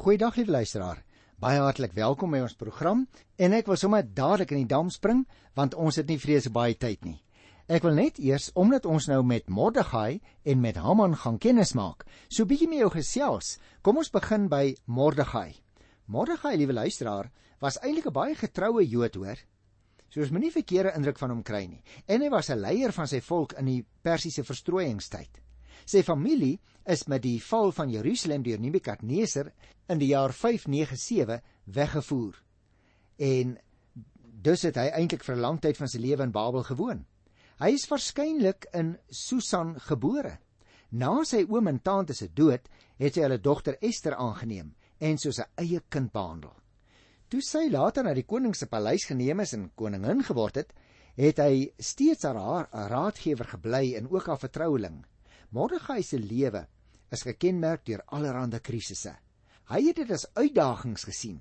Goeiedag lieve luisteraar. Baie hartlik welkom by ons program en ek wil sommer dadelik in die dam spring want ons het nie vrees baie tyd nie. Ek wil net eers omdat ons nou met Mordegai en met Haman gaan kennis maak, so bietjie met jou gesels. Kom ons begin by Mordegai. Mordegai, liewe luisteraar, was eintlik 'n baie getroue Jood hoor. So ons moenie verkeerde indruk van hom kry nie. En hy was 'n leier van sy volk in die Persiese verstrooiingstyd. Sy familie is met die val van Jerusalem deur Nebukadneser in die jaar 597 weggevoer. En dus het hy eintlik vir 'n lang tyd van sy lewe in Babel gewoon. Hy is waarskynlik in Susan gebore. Na sy oom en tante se dood, het sy hulle dogter Ester aangeneem en soos 'n eie kind behandel. Toe sy later na die koning se paleis geneem is en koningin geword het, het hy steeds haar raadgewer gebly en ook haar vertroueling. Mordegai se lewe is gekenmerk deur allerlei krisisse. Hy het dit as uitdagings gesien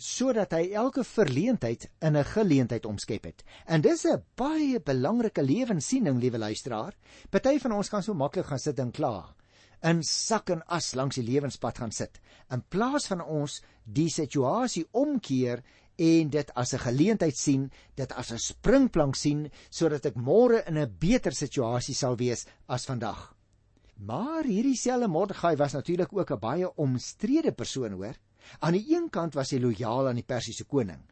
sodat hy elke verleentheid in 'n geleentheid omskep het. En dis 'n baie belangrike lewenssiening, liewe luisteraar. Party van ons kan so maklik gaan sit en kla, in sak en as langs die lewenspad gaan sit, in plaas van ons die situasie omkeer en dit as 'n geleentheid sien, dit as 'n springplank sien sodat ek môre in 'n beter situasie sal wees as vandag. Maar hierdie selfe Mordegai was natuurlik ook 'n baie omstrede persoon, hoor. Aan die een kant was hy lojaal aan die Persiese koning.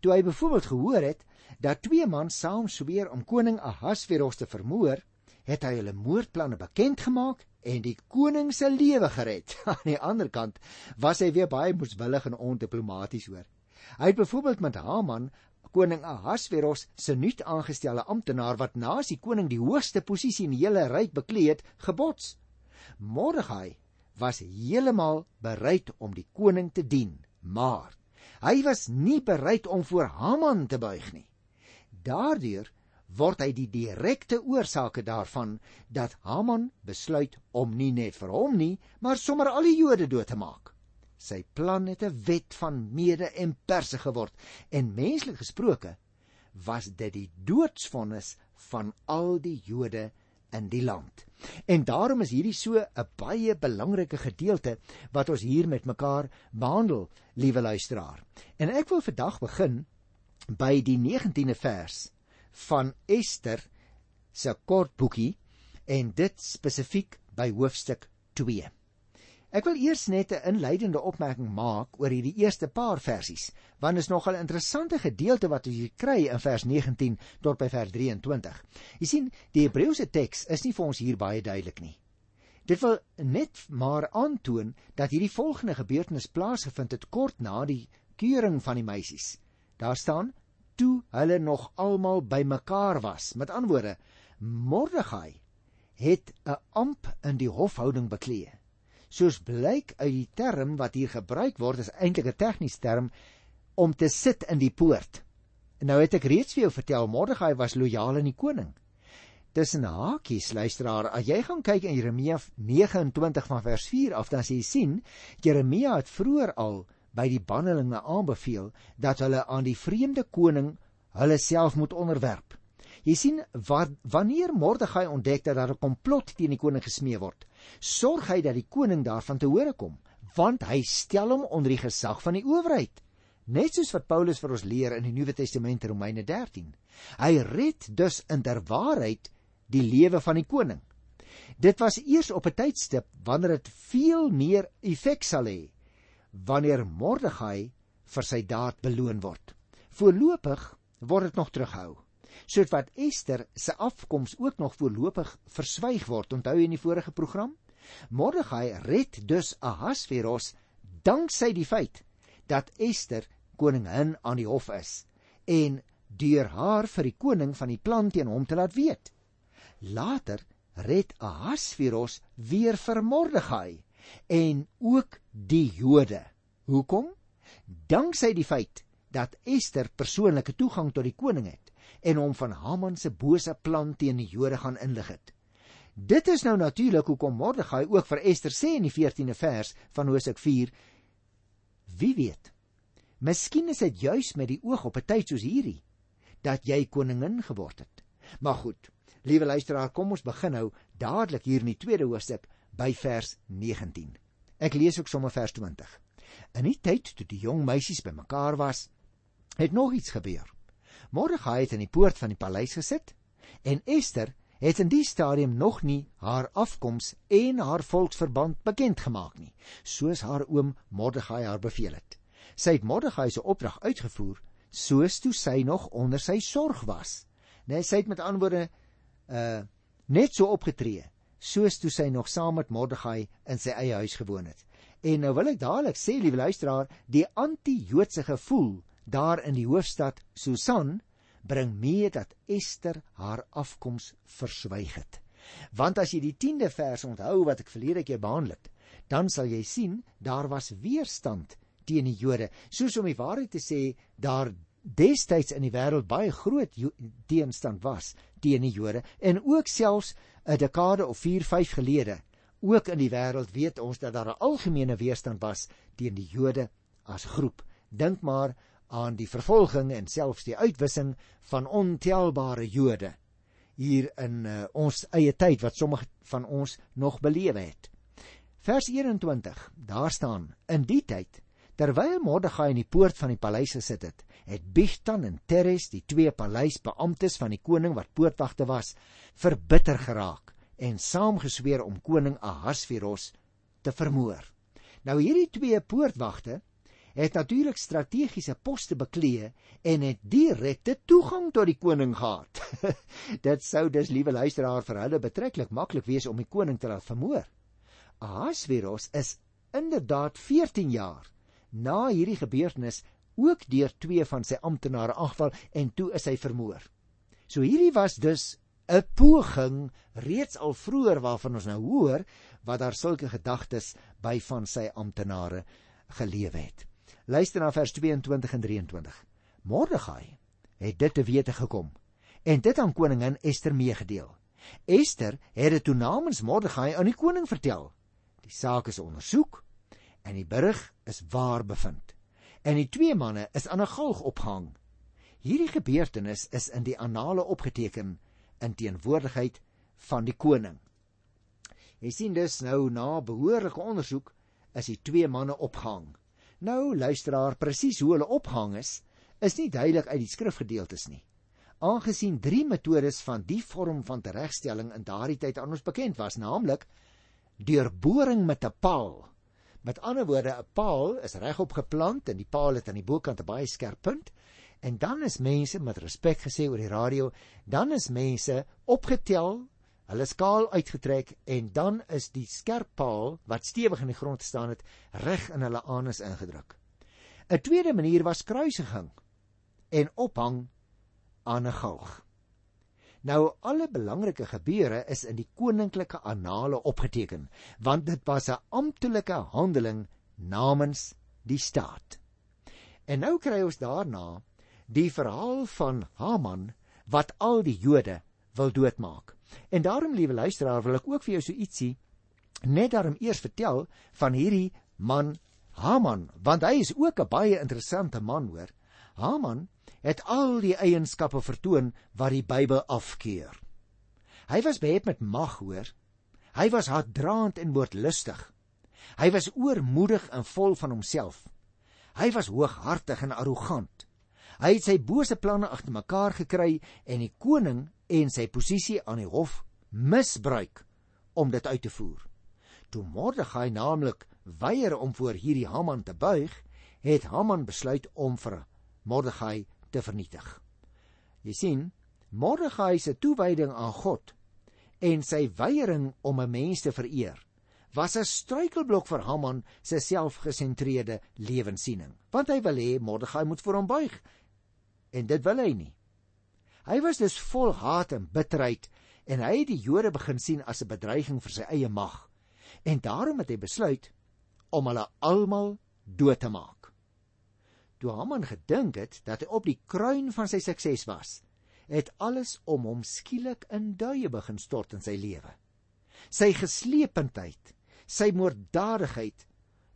Toe hy byvoorbeeld gehoor het dat twee mans saam sweer om koning Ahasveros te vermoor, het hy hulle moordplanne bekend gemaak en die koning se lewe gered. Aan die ander kant was hy weer baie moeswillig en ondiplomaties, hoor. Hy het byvoorbeeld met Haman koning Ahasveros se nuut aangestelde amptenaar wat naas die koning die hoogste posisie in die hele ryk bekleed het, gebots. Mordegai was heeltemal bereid om die koning te dien, maar hy was nie bereid om voor Haman te buig nie. Daardeur word hy die direkte oorsake daarvan dat Haman besluit om nie net vir hom nie, maar sommer al die Jode dood te maak. Sy plan het 'n wet van mede en perse geword en menslik gesproke was dit die doodsvonnis van al die Jode in die land. En daarom is hierdie so 'n baie belangrike gedeelte wat ons hier met mekaar behandel, liewe luisteraar. En ek wil vandag begin by die 19de vers van Ester se kort boekie en dit spesifiek by hoofstuk 2. Ek wil eers net 'n inleidende opmerking maak oor hierdie eerste paar versies, want is nogal 'n interessante gedeelte wat ons hier kry in vers 19 tot by vers 23. Jy sien, die Hebreëse teks is nie vir ons hier baie duidelik nie. Dit wil net maar aantoon dat hierdie volgende gebeurtenis plaasgevind het kort na die keuring van die meisies. Daar staan toe hulle nog almal bymekaar was. Met ander woorde, Mordegai het 'n amp in die hofhouding bekleë soos blyk uit die term wat hier gebruik word is eintlik 'n tegniese term om te sit in die poort. Nou het ek reeds vir jou vertel Mordegai was lojaal aan die koning. Tussen hakies luisteraar, as jy gaan kyk in Jeremia 29 van vers 4 af dan sê jy sien Jeremia het vroeër al by die bannelinge aanbeveel dat hulle aan die vreemde koning hulle self moet onderwerp. Jy sien wat wanneer Mordegai ontdek dat daar 'n komplot teen die koning gesmee word, sorg hy dat die koning daarvan te hore kom, want hy stel hom onder die gesag van die owerheid. Net soos wat Paulus vir ons leer in die Nuwe Testament Romeine 13. Hy red dus inderwaarheid die lewe van die koning. Dit was eers op 'n tydstip wanneer dit veel meer effek sal hê wanneer Mordegai vir sy daad beloon word. Voorlopig word dit nog terughou sodat Ester se afkoms ook nog voorlopig verswyg word. Onthou jy in die vorige program? Mordegai red dus Ahasveros danksy die feit dat Ester koningin aan die hof is en deur haar vir die koning van die plan teen hom te laat weet. Later red Ahasveros weer vir Mordegai en ook die Jode. Hoekom? Danksy die feit dat Ester persoonlike toegang tot die koning het en hom van Haman se bose plan teen die Jode gaan inlig het. Dit is nou natuurlik hoekom Mordegai ook vir Ester sê in die 14de vers van Hosea 4: Wie weet? Miskien is dit juis met die oog op 'n tyd soos hierdie dat jy koningin geword het. Maar goed, liewe luisteraar, kom ons begin nou dadelik hier in die tweede hoofstuk by vers 19. Ek lees ook sommer vers 20. In die tyd toe die jong meisies bymekaar was, het nog iets gebeur. Mordegai het in die poort van die paleis gesit en Ester het in die stadium nog nie haar afkoms en haar volksverband bekend gemaak nie, soos haar oom Mordegai haar beveel het. Sy het Mordegai se opdrag uitgevoer soos toe sy nog onder sy sorg was. Nee, sy het met antwoorde uh net so opgetree soos toe sy nog saam met Mordegai in sy eie huis gewoon het. En nou wil ek dadelik sê, liewe luisteraar, die anti-Joodse gevoel daar in die hoofstad Susan bring mee dat Ester haar afkoms verswyg het. Want as jy die 10de vers onthou wat ek verlede keer behandel het, dan sal jy sien daar was weerstand teen die Jode. Soos om die waarheid te sê, daar destyds in die wêreld baie groot teenstand was teen die Jode en ook selfs 'n dekade of 4, 5 gelede ook in die wêreld weet ons dat daar 'n algemene weerstand was teen die Jode as groep. Dink maar aan die vervolging en selfs die uitwissing van ontelbare Jode hier in uh, ons eie tyd wat sommige van ons nog beleef het. Vers 21, daar staan: In die tyd, terwyl Mordegai in die poort van die paleis gesit het, het Bigtan en Teres, die twee paleisbeamptes van die koning wat poortwagte was, verbitter geraak en saamgesweer om koning Ahasveros te vermoor. Nou hierdie twee poortwagte het natuurlik strategiese poste beklee en het direkte toegang tot die koning gehad. Dit sou dus liewe luisteraar vir hulle betreklik maklik wees om die koning te laat vermoor. Ahasveros is inderdaad 14 jaar na hierdie gebeurtenis ook deur twee van sy amptenare aangeval en toe is hy vermoor. So hierdie was dus 'n poging reeds al vroeër waarvan ons nou hoor wat daar sulke gedagtes by van sy amptenare geleef het. Luister na vers 22 en 23. Mordegai het dit te wete gekom en dit aan koningin Ester meegedeel. Ester het dit toe namens Mordegai aan die koning vertel. Die saak is ondersoek en die berig is waar bevind. En die twee manne is aan 'n galg opgehang. Hierdie gebeurtenis is in die annale opgeteken in teenwoordigheid van die koning. Jy sien dus nou na behoorlike ondersoek is die twee manne opgehang. Nou luisteraar, presies hoe hulle opgehang is, is nie duidelik uit die skrifgedeeltes nie. Aangesien drie metodes van die vorm van teregstelling in daardie tyd aan ons bekend was, naamlik deurboring met 'n paal. Met ander woorde, 'n paal is regop geplant en die paal het aan die bokant 'n baie skerp punt en dan is mense met respek gesê oor die radio, dan is mense opgetel Hulle skaal uitgetrek en dan is die skerp paal wat stewig in die grond staan het reg in hulle anus ingedruk. 'n Tweede manier was kruisiging en ophang aan 'n galg. Nou alle belangrike gebeure is in die koninklike annale opgeteken, want dit was 'n amptelike handeling namens die staat. En nou kry ons daarna die verhaal van Haman wat al die Jode wil doodmaak. En daarom liewe luisteraar wil ek ook vir jou so ietsie net daarom eers vertel van hierdie man Haman, want hy is ook 'n baie interessante man hoor. Haman het al die eienskappe vertoon wat die Bybel afkeur. Hy was behept met mag hoor. Hy was haatdraand en moordlustig. Hy was oormoedig en vol van homself. Hy was hooghartig en arrogant. Hy het sy bose planne agter mekaar gekry en die koning en sy posisie aan die hof misbruik om dit uit te voer. Toe Mordegai naamlik weier om voor hierdie Haman te buig, het Haman besluit om vir Mordegai te vernietig. Jy sien, Mordegai se toewyding aan God en sy weiering om 'n mens te vereer was 'n struikelblok vir Haman se selfgesentreerde lewenssiening, want hy wil hê Mordegai moet voor hom buig en dit wil hy nie. Hy was dus vol haat en bitterheid en hy het die Jode begin sien as 'n bedreiging vir sy eie mag. En daarom het hy besluit om hulle almal dood te maak. Toe Haman gedink het dat hy op die kruin van sy sukses was, het alles om hom skielik in duie begin stort in sy lewe. Sy gesleependheid, sy moorddadigheid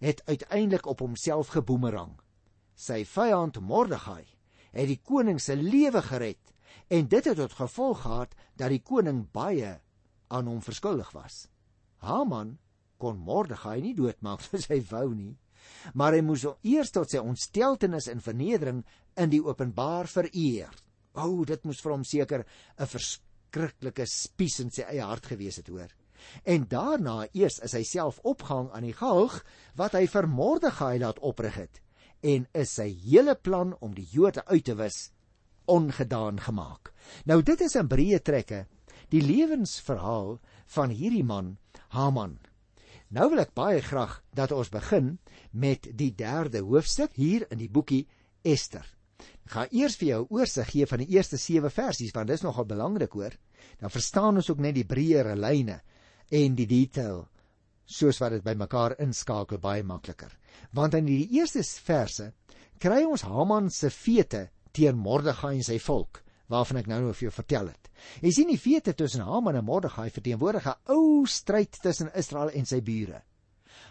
het uiteindelik op homself geboemerang. Sy vyand Mordegai het die koning se lewe gered en dit het tot gevolg gehad dat die koning baie aan hom verskuldig was. Haman kon Mordegai nie doodmaak soos hy wou nie, maar hy moes eers tot sy ontsteltenis en vernedering in die openbaar vereer. O, oh, dit moes vir hom seker 'n verskriklike spies in sy eie hart gewees het, hoor. En daarna eers is hy self opgehang aan die galg wat hy vir Mordegai laat oprig het en is sy hele plan om die Jode uit te wis ongedaan gemaak. Nou dit is in breë trekke die lewensverhaal van hierdie man Haman. Nou wil ek baie graag dat ons begin met die derde hoofstuk hier in die boekie Ester. Ek gaan eers vir jou oorsig gee van die eerste 7 versies want dit is nogal belangrik hoor. Dan verstaan ons ook net die breëre lyne en die detail soos wat dit bymekaar inskakel baie makliker. Want in die eerste verse kry ons Haman se fete teen Mordegai en sy volk waarvan ek nou nou vir jou vertel het. Jy sien die feite tussen Haman en Mordegai verteenwoordig 'n ou stryd tussen Israel en sy bure.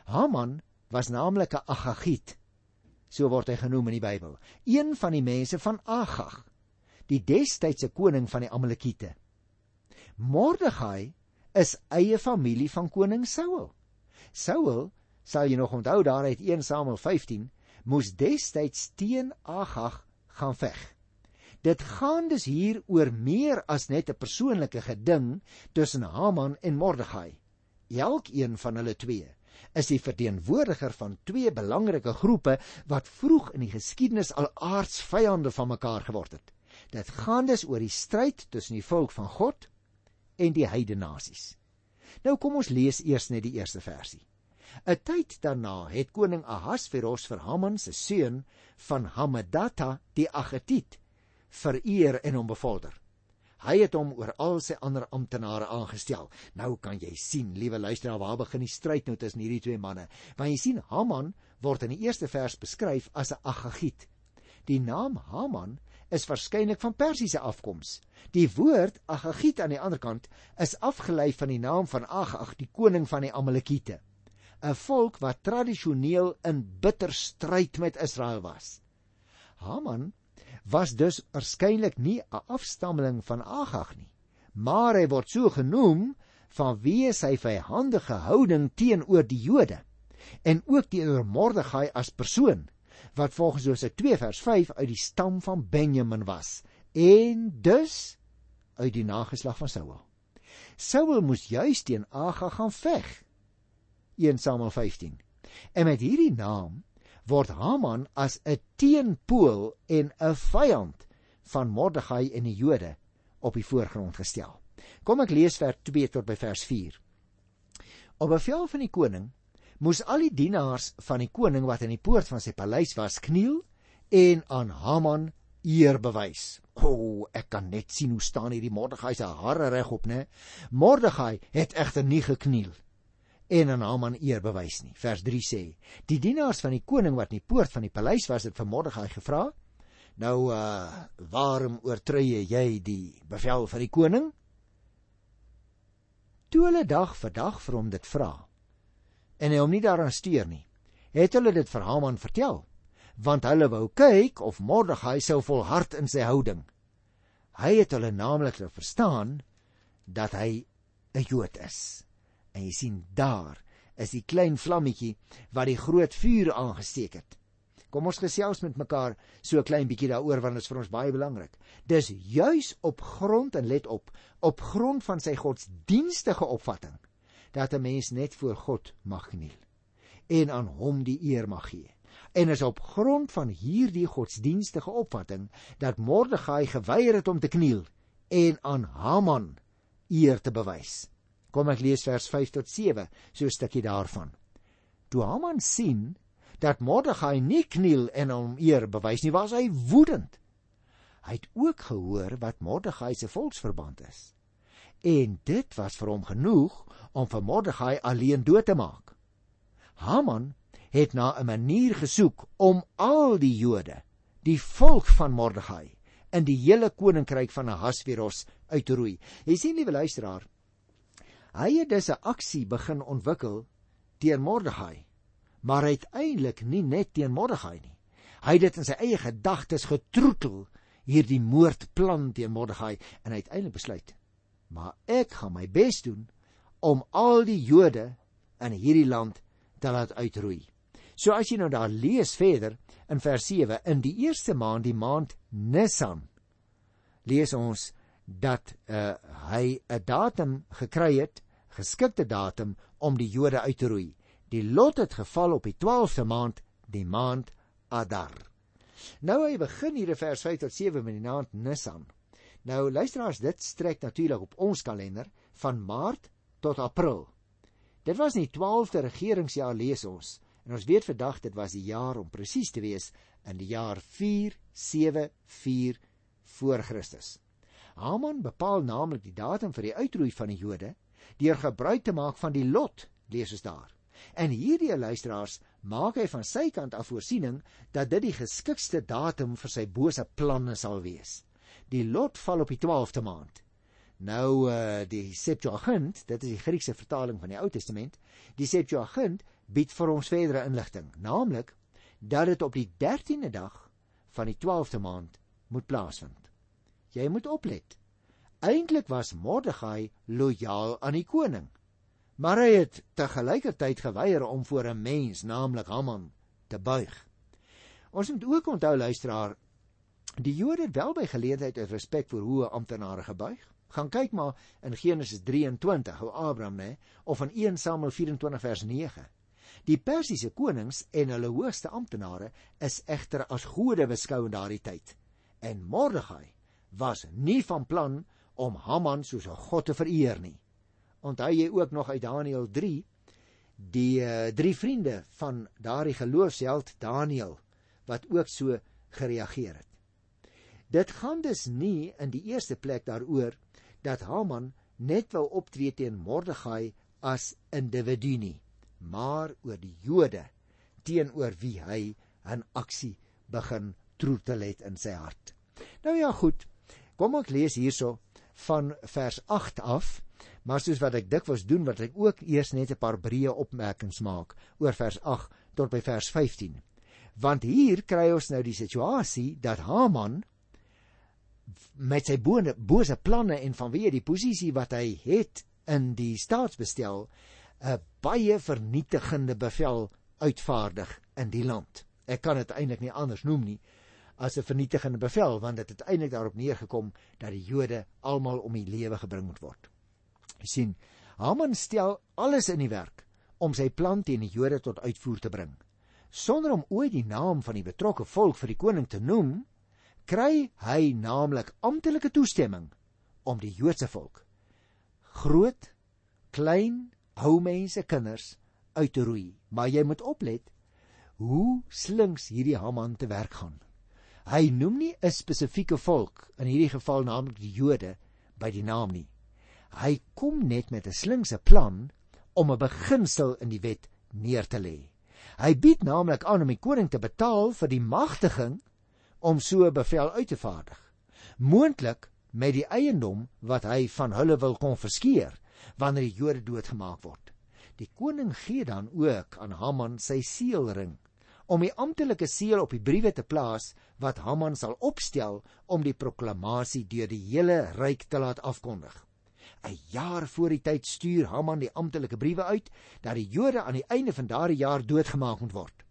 Haman was naamlik 'n Agagiet. So word hy genoem in die Bybel. Een van die mense van Agag, die destydse koning van die Amalekiete. Mordegai is eie familie van koning Saul. Saul, sal jy nog onthou daar uit 1 Samuel 15, moes destyds teen Agag gaan veg. Dit gaan dus hier oor meer as net 'n persoonlike geding tussen Haman en Mordegai. Elkeen van hulle twee is die verteenwoordiger van twee belangrike groepe wat vroeg in die geskiedenis al aardsvyande van mekaar geword het. Dit gaan dus oor die stryd tussen die volk van God en die heidene nasies. Nou kom ons lees eers net die eerste versie. 'n Tyd daarna het koning Ahasveros vir Haman se seun van Hamedata die Agitiet vereer en hom bevorder. Hy het hom oor al sy ander amptenare aangestel. Nou kan jy sien, liewe luisteraar, waar begin die stryd nou tussen hierdie twee manne. Want jy sien Haman word in die eerste vers beskryf as 'n Agagiet. Die naam Haman is waarskynlik van Persiese afkoms. Die woord Agagiet aan die ander kant is afgelei van die naam van Agag, die koning van die Amalekiete, 'n volk wat tradisioneel in bitter stryd met Israel was. Haman was dus waarskynlik nie 'n afstammeling van Agag nie, maar hy word so genoem vanweë sy vyhandige houding teenoor die Jode en ook teenoor Mordegai as persoon wat volgens Hosea 2 vers 5 uit die stam van Benjamin was en dus uit die nageslag van Saul. Saul moes juis teen Agag gaan veg. 1 Samuel 15. En met hierdie naam word Haman as 'n teenpool en 'n vyand van Mordegai en die Jode op die voorgrond gestel. Kom ek lees vers 2 tot by vers 4. Op bevel van die koning moes al die dienaars van die koning wat in die poort van sy paleis was kniel en aan Haman eer bewys. O, oh, ek kan net sien hoe staan hierdie Mordegai se hare regop, né? Mordegai het egter nie gekniel en aan Haman eer bewys nie. Vers 3 sê: Die dienaars van die koning wat in die poort van die paleis was, het vir Mordegai gevra: "Nou uh waarom oortree jy die bevel van die koning?" Toe hulle dag vir dag vir hom dit vra en hy hom nie daaraan steur nie, het hulle dit vir Haman vertel, want hulle wou kyk of Mordegai sou volhard in sy houding. Hy het hulle naamlik te verstaan dat hy 'n Jood is. En jy sien daar is die klein vlammetjie wat die groot vuur aangesteek het. Kom ons gesels met mekaar so 'n klein bietjie daaroor want dit is vir ons baie belangrik. Dis juis op grond en let op, op grond van sy godsdienstige opvatting dat 'n mens net voor God mag kniel en aan hom die eer mag gee. En is op grond van hierdie godsdienstige opvatting dat Mordegai geweier het om te kniel en aan Haman eer te bewys. Kom ek lees vers 5 tot 7, so 'n stukkie daarvan. Toe Haman sien dat Mordegai nie kniel en hom eer bewys nie, was hy woedend. Hy het ook gehoor wat Mordegai se volksverband is. En dit was vir hom genoeg om vir Mordegai alleen dood te maak. Haman het na 'n manier gesoek om al die Jode, die volk van Mordegai, in die hele koninkryk van Ahasveros uit te roei. Jy sien liewe luisteraar, Hy het dus 'n aksie begin ontwikkel teen Mordegai, maar uiteindelik nie net teen Mordegai nie. Hy het dit in sy eie gedagtes getroetel hierdie moordplan teen Mordegai en uiteindelik besluit: "Maar ek gaan my bes doen om al die Jode in hierdie land te laat uitroei." So as jy nou daar lees verder in vers 7 in die eerste maand, die maand Nisan, lees ons dat uh, hy 'n datum gekry het, geskikte datum om die Jode uit te roei. Die lot het geval op die 12de maand, die maand Adar. Nou hy begin hier in vers 5 tot 7 met die maand Nisan. Nou luisteraars, dit strek natuurlik op ons kalender van Maart tot April. Dit was nie 12de regeringsjaar lees ons. En ons weet vandag dit was die jaar om presies te wees in die jaar 474 voor Christus. Haman bepaal naamlik die datum vir die uitroei van die Jode deur gebruik te maak van die lot, lees ons daar. En hierdie luisteraars maak hy van sy kant af voorsiening dat dit die geskikste datum vir sy bose planne sal wees. Die lot val op die 12de maand. Nou uh die Septuagint, dit is die Griekse vertaling van die Ou Testament, die Septuagint bied vir ons verdere inligting, naamlik dat dit op die 13de dag van die 12de maand moet plaasvind. Jy moet oplet. Eintlik was Mordegai lojaal aan die koning, maar hy het te gelykertyd geweier om voor 'n mens, naamlik Haman, te buig. Ons moet ook onthou luisteraar, die Jode het wel by geleentheid uit respek vir hoë amptenare gebuig. Gaan kyk maar in Genesis 23 hoe Abraham nê of in 1 Samuel 24 vers 9. Die Persiese konings en hulle hoogste amptenare is egter as gode beskou in daardie tyd. En Mordegai was nie van plan om Haman soos 'n god te vereer nie. Onthou jy ook nog uit Daniël 3 die uh, drie vriende van daardie geloofsheld Daniël wat ook so gereageer het. Dit gaan dus nie in die eerste plek daaroor dat Haman net wou optree teen Mordegai as individu nie, maar oor die Jode teenoor wie hy 'n aksie begin troetel het in sy hart. Nou ja, goed. Kom ek lees hierso van vers 8 af, maar soos wat ek dikwels doen, wat ek ook eers net 'n paar breë opmerkings maak oor vers 8 tot by vers 15. Want hier kry ons nou die situasie dat Haman met sy bone, bose planne en vanweë die posisie wat hy het in die staatsbestel 'n baie vernietigende bevel uitvaardig in die land. Ek kan dit eintlik nie anders noem nie as 'n vernietigende bevel want dit het eintlik daarop neergekom dat die Jode almal om die lewe gebring moet word. Jy sien, Haman stel alles in die werk om sy plan teen die Jode tot uitvoer te bring. Sonder om ooit die naam van die betrokke volk vir die koning te noem, kry hy naamlik amptelike toestemming om die Joodse volk groot, klein, ou mense, kinders uit te roei. Maar jy moet oplet hoe slinks hierdie Haman te werk gaan. Hy noem nie 'n spesifieke volk, in hierdie geval naamlik die Jode, by die naam nie. Hy kom net met 'n slinkse plan om 'n beginsel in die wet neer te lê. Hy bied naamlik aan om die koning te betaal vir die magtiging om so 'n bevel uit te vaardig. Moontlik met die eiendom wat hy van hulle wil konfiskeer wanneer die Jode doodgemaak word. Die koning gee dan ook aan Haman sy seelring om die amptelike seël op die briewe te plaas wat Haman sal opstel om die proklamasie deur die hele ryk te laat afkondig. 'n Jaar voor die tyd stuur Haman die amptelike briewe uit dat die Jode aan die einde van daardie jaar doodgemaak moet word.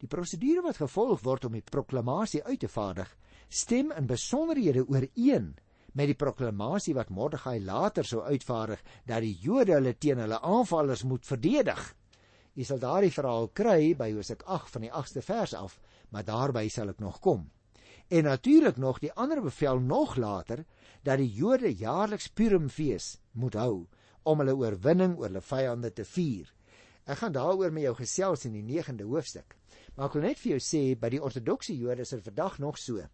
Die prosedure wat gevolg word om die proklamasie uit te vaardig, stem in besonderhede ooreen met die proklamasie wat Mordegai later sou uitvaardig dat die Jode hulle teen hulle aanvallers moet verdedig. Jy sal daardie verhaal kry by Hosea 8 van die 8ste vers af, maar daarby sal ek nog kom. En natuurlik nog die ander bevel nog later dat die Jode jaarliks Purimfees moet hou om hulle oorwinning oor hulle vyande te vier. Ek gaan daaroor met jou gesels in die 9de hoofstuk. Maar ek wil net vir jou sê by die ortodokse Jode is dit vandag nog so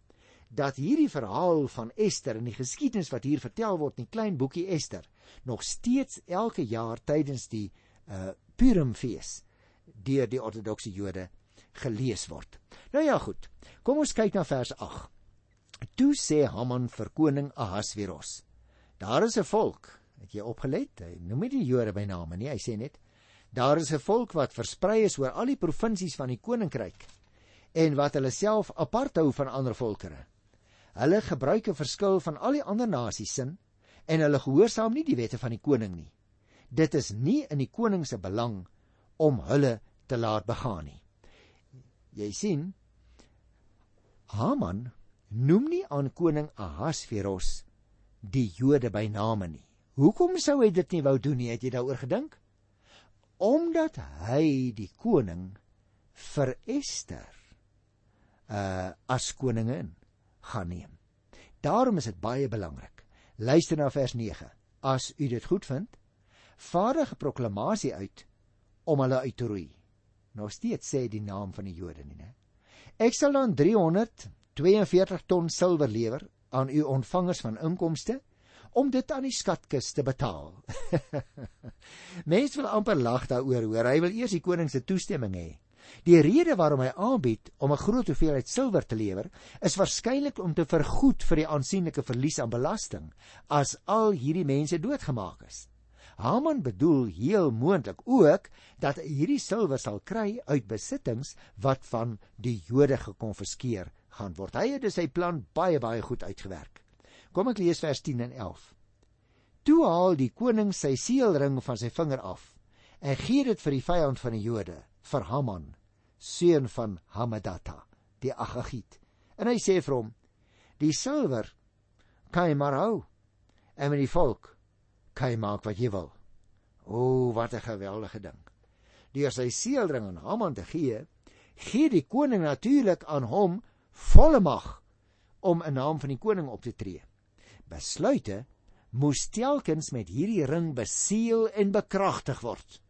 dat hierdie verhaal van Ester en die geskiedenis wat hier vertel word in die klein boekie Ester nog steeds elke jaar tydens die uh Purimfees deur die ortodokse Jode gelees word. Nou ja, goed. Kom ons kyk na vers 8. Toe sê Haman vir koning Ahasveros: Daar is 'n volk, het jy opgelet? Hy noem nie die Jode by name nie, hy sê net: Daar is 'n volk wat versprei is oor al die provinsies van die koninkryk en wat hulle self apart hou van ander volkere. Hulle gebruik 'n verskil van al die ander nasies sin en hulle gehoorsaam nie die wette van die koning nie dit is nie in die koning se belang om hulle te laat begaan nie. Jy sien, Haman noem nie aan koning Ahasveros die Jode by name nie. Hoekom sou hy dit nie wou doen nie? Het jy daaroor gedink? Omdat hy die koning vir Ester uh as koningin gaan neem. Daarom is dit baie belangrik. Luister na vers 9. As u dit goed vind, vaardige proklamasie uit om hulle uit te roei. Nog steeds sê die naam van die Jode nie, né? Ek sal dan 342 ton silwer lewer aan u ontvangers van inkomste om dit aan die skatkis te betaal. Mense wil amper lag daaroor, hoor. Hy wil eers die koning se toestemming hê. Die rede waarom hy aanbied om 'n groot hoeveelheid silwer te lewer, is waarskynlik om te vergoed vir die aansienlike verlies aan belasting as al hierdie mense doodgemaak is. Haman bedoel heel moontlik ook dat hierdie silwer sal kry uit besittings wat van die Jode gekonfiskeer gaan word. Hy het sy plan baie baie goed uitgewerk. Kom ek lees vers 10 en 11. Toe haal die koning sy seelring van sy vinger af en gee dit vir die vyand van die Jode, vir Haman, seun van Hammedata, die Agagiet. En hy sê vir hom: "Die silwer kan jy maar hou en met die volk kan jy maak wat jy wil." O, wat 'n geweldige ding. Deur sy seelring aan Haman te gee, gee die koning natuurlik aan hom volle mag om 'n naam van die koning op te tree. Besluite moes telkens met hierdie ring beseël en bekragtig word.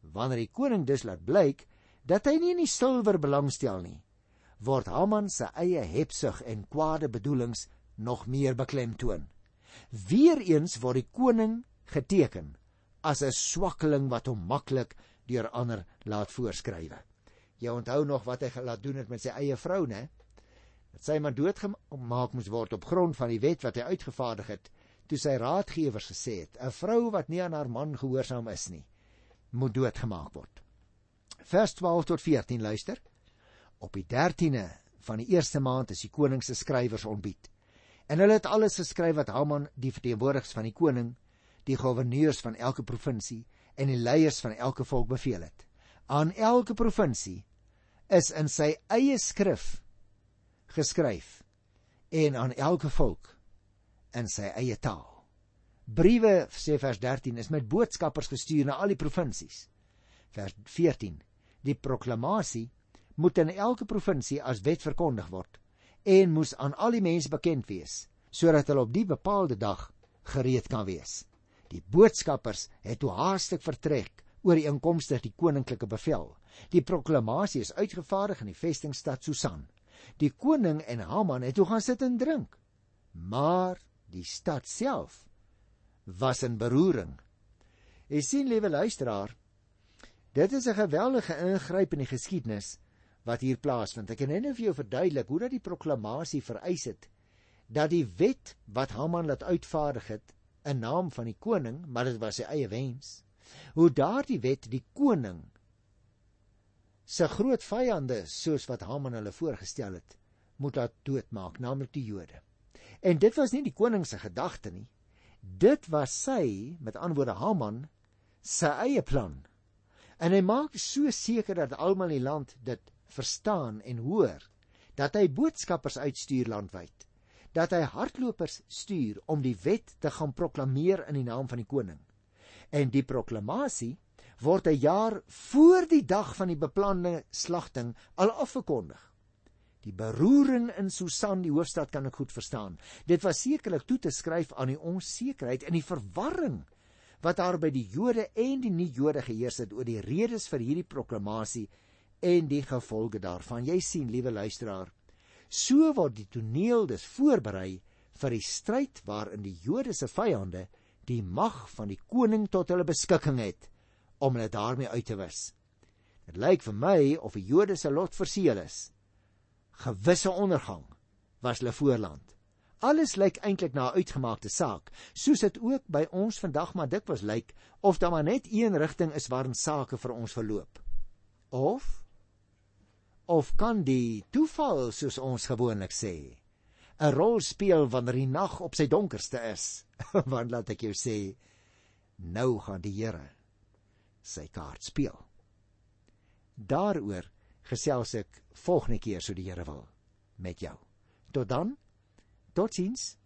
Wanneer die koning dus laat blyk dat hy nie in die silwer belangstel nie, word Haman se eie hebsug en kwade bedoelings nog meer beklemtoon. Weereens word die koning geteken as 'n swakkeling wat hom maklik deur ander laat voorskrywe. Jy onthou nog wat hy gelaat doen het met sy eie vrou, né? Dat sy maar doodgemaak moes word op grond van die wet wat hy uitgevaardig het, toe sy raadgewers gesê het: "’n Vrou wat nie aan haar man gehoorsaam is nie, moet doodgemaak word." Vers 12 tot 14 luister. Op die 13de van die eerste maand is die koning se skrywers ontbied. En hulle het alles geskryf wat Haman, die verteenwoordigers van die koning, die goewerneurs van elke provinsie en die leiers van elke volk beveel het. Aan elke provinsie is in sy eie skrif geskryf en aan elke volk in sy eie taal. Briewe sê vers 13 is met boodskappers gestuur na al die provinsies. Vers 14. Die proklamasie moet in elke provinsie as wet verkondig word en moes aan al die mense bekend wees sodat hulle op die bepaalde dag gereed kan wees. Die boodskappers het toe haastig vertrek oor die inkomste die koninklike bevel. Die proklamasie is uitgevaardig in die vestingstad Susan. Die koning en Haman het toe gaan sit en drink. Maar die stad self was in beroering. Jy sien liewe luisteraar, dit is 'n geweldige ingryp in die geskiedenis wat hier plaasvind. Ek kan net vir jou verduidelik hoe dat die proklamasie vereis het dat die wet wat Haman laat uitvaardig het in naam van die koning, maar dit was sy eie wens. Hoe daardie wet die koning se groot vyande soos wat Haman hulle voorgestel het, moet laat doodmaak, naamlik die Jode. En dit was nie die koning se gedagte nie. Dit was sy, met antwoorde Haman, sy eie plan. En hy maak so seker dat almal in die land dit verstaan en hoor dat hy boodskappers uitstuur landwyd dat hy hardlopers stuur om die wet te gaan proklameer in die naam van die koning. En die proklamasie word 'n jaar voor die dag van die beplande slagting al afgekondig. Die beroering in Susan, die hoofstad, kan ek goed verstaan. Dit was sekerlik toe te skryf aan die onsekerheid en die verwarring wat daar by die Jode en die nie-Jode geheers het oor die redes vir hierdie proklamasie en die gevolge daarvan. Jy sien, liewe luisteraar, so word die toneel dus voorberei vir die stryd waarin die Jode se vyande die mag van die koning tot hulle beskikking het om hulle daarmee uit te wis. Dit lyk vir my of die Jode se lot verseël is. Gewisse ondergang was hulle voorland. Alles lyk eintlik na 'n uitgemaakte saak, soos dit ook by ons vandag maar dikwels lyk of daar maar net een rigting is waarin sake vir ons verloop. Of of kan die toeval soos ons gewoonlik sê 'n rol speel wanneer die nag op sy donkerste is? Want laat ek jou sê, nou gaan die Here sy kaart speel. Daaroor gesels ek volgende keer so die Here wil met jou. Tot dan. Totsiens.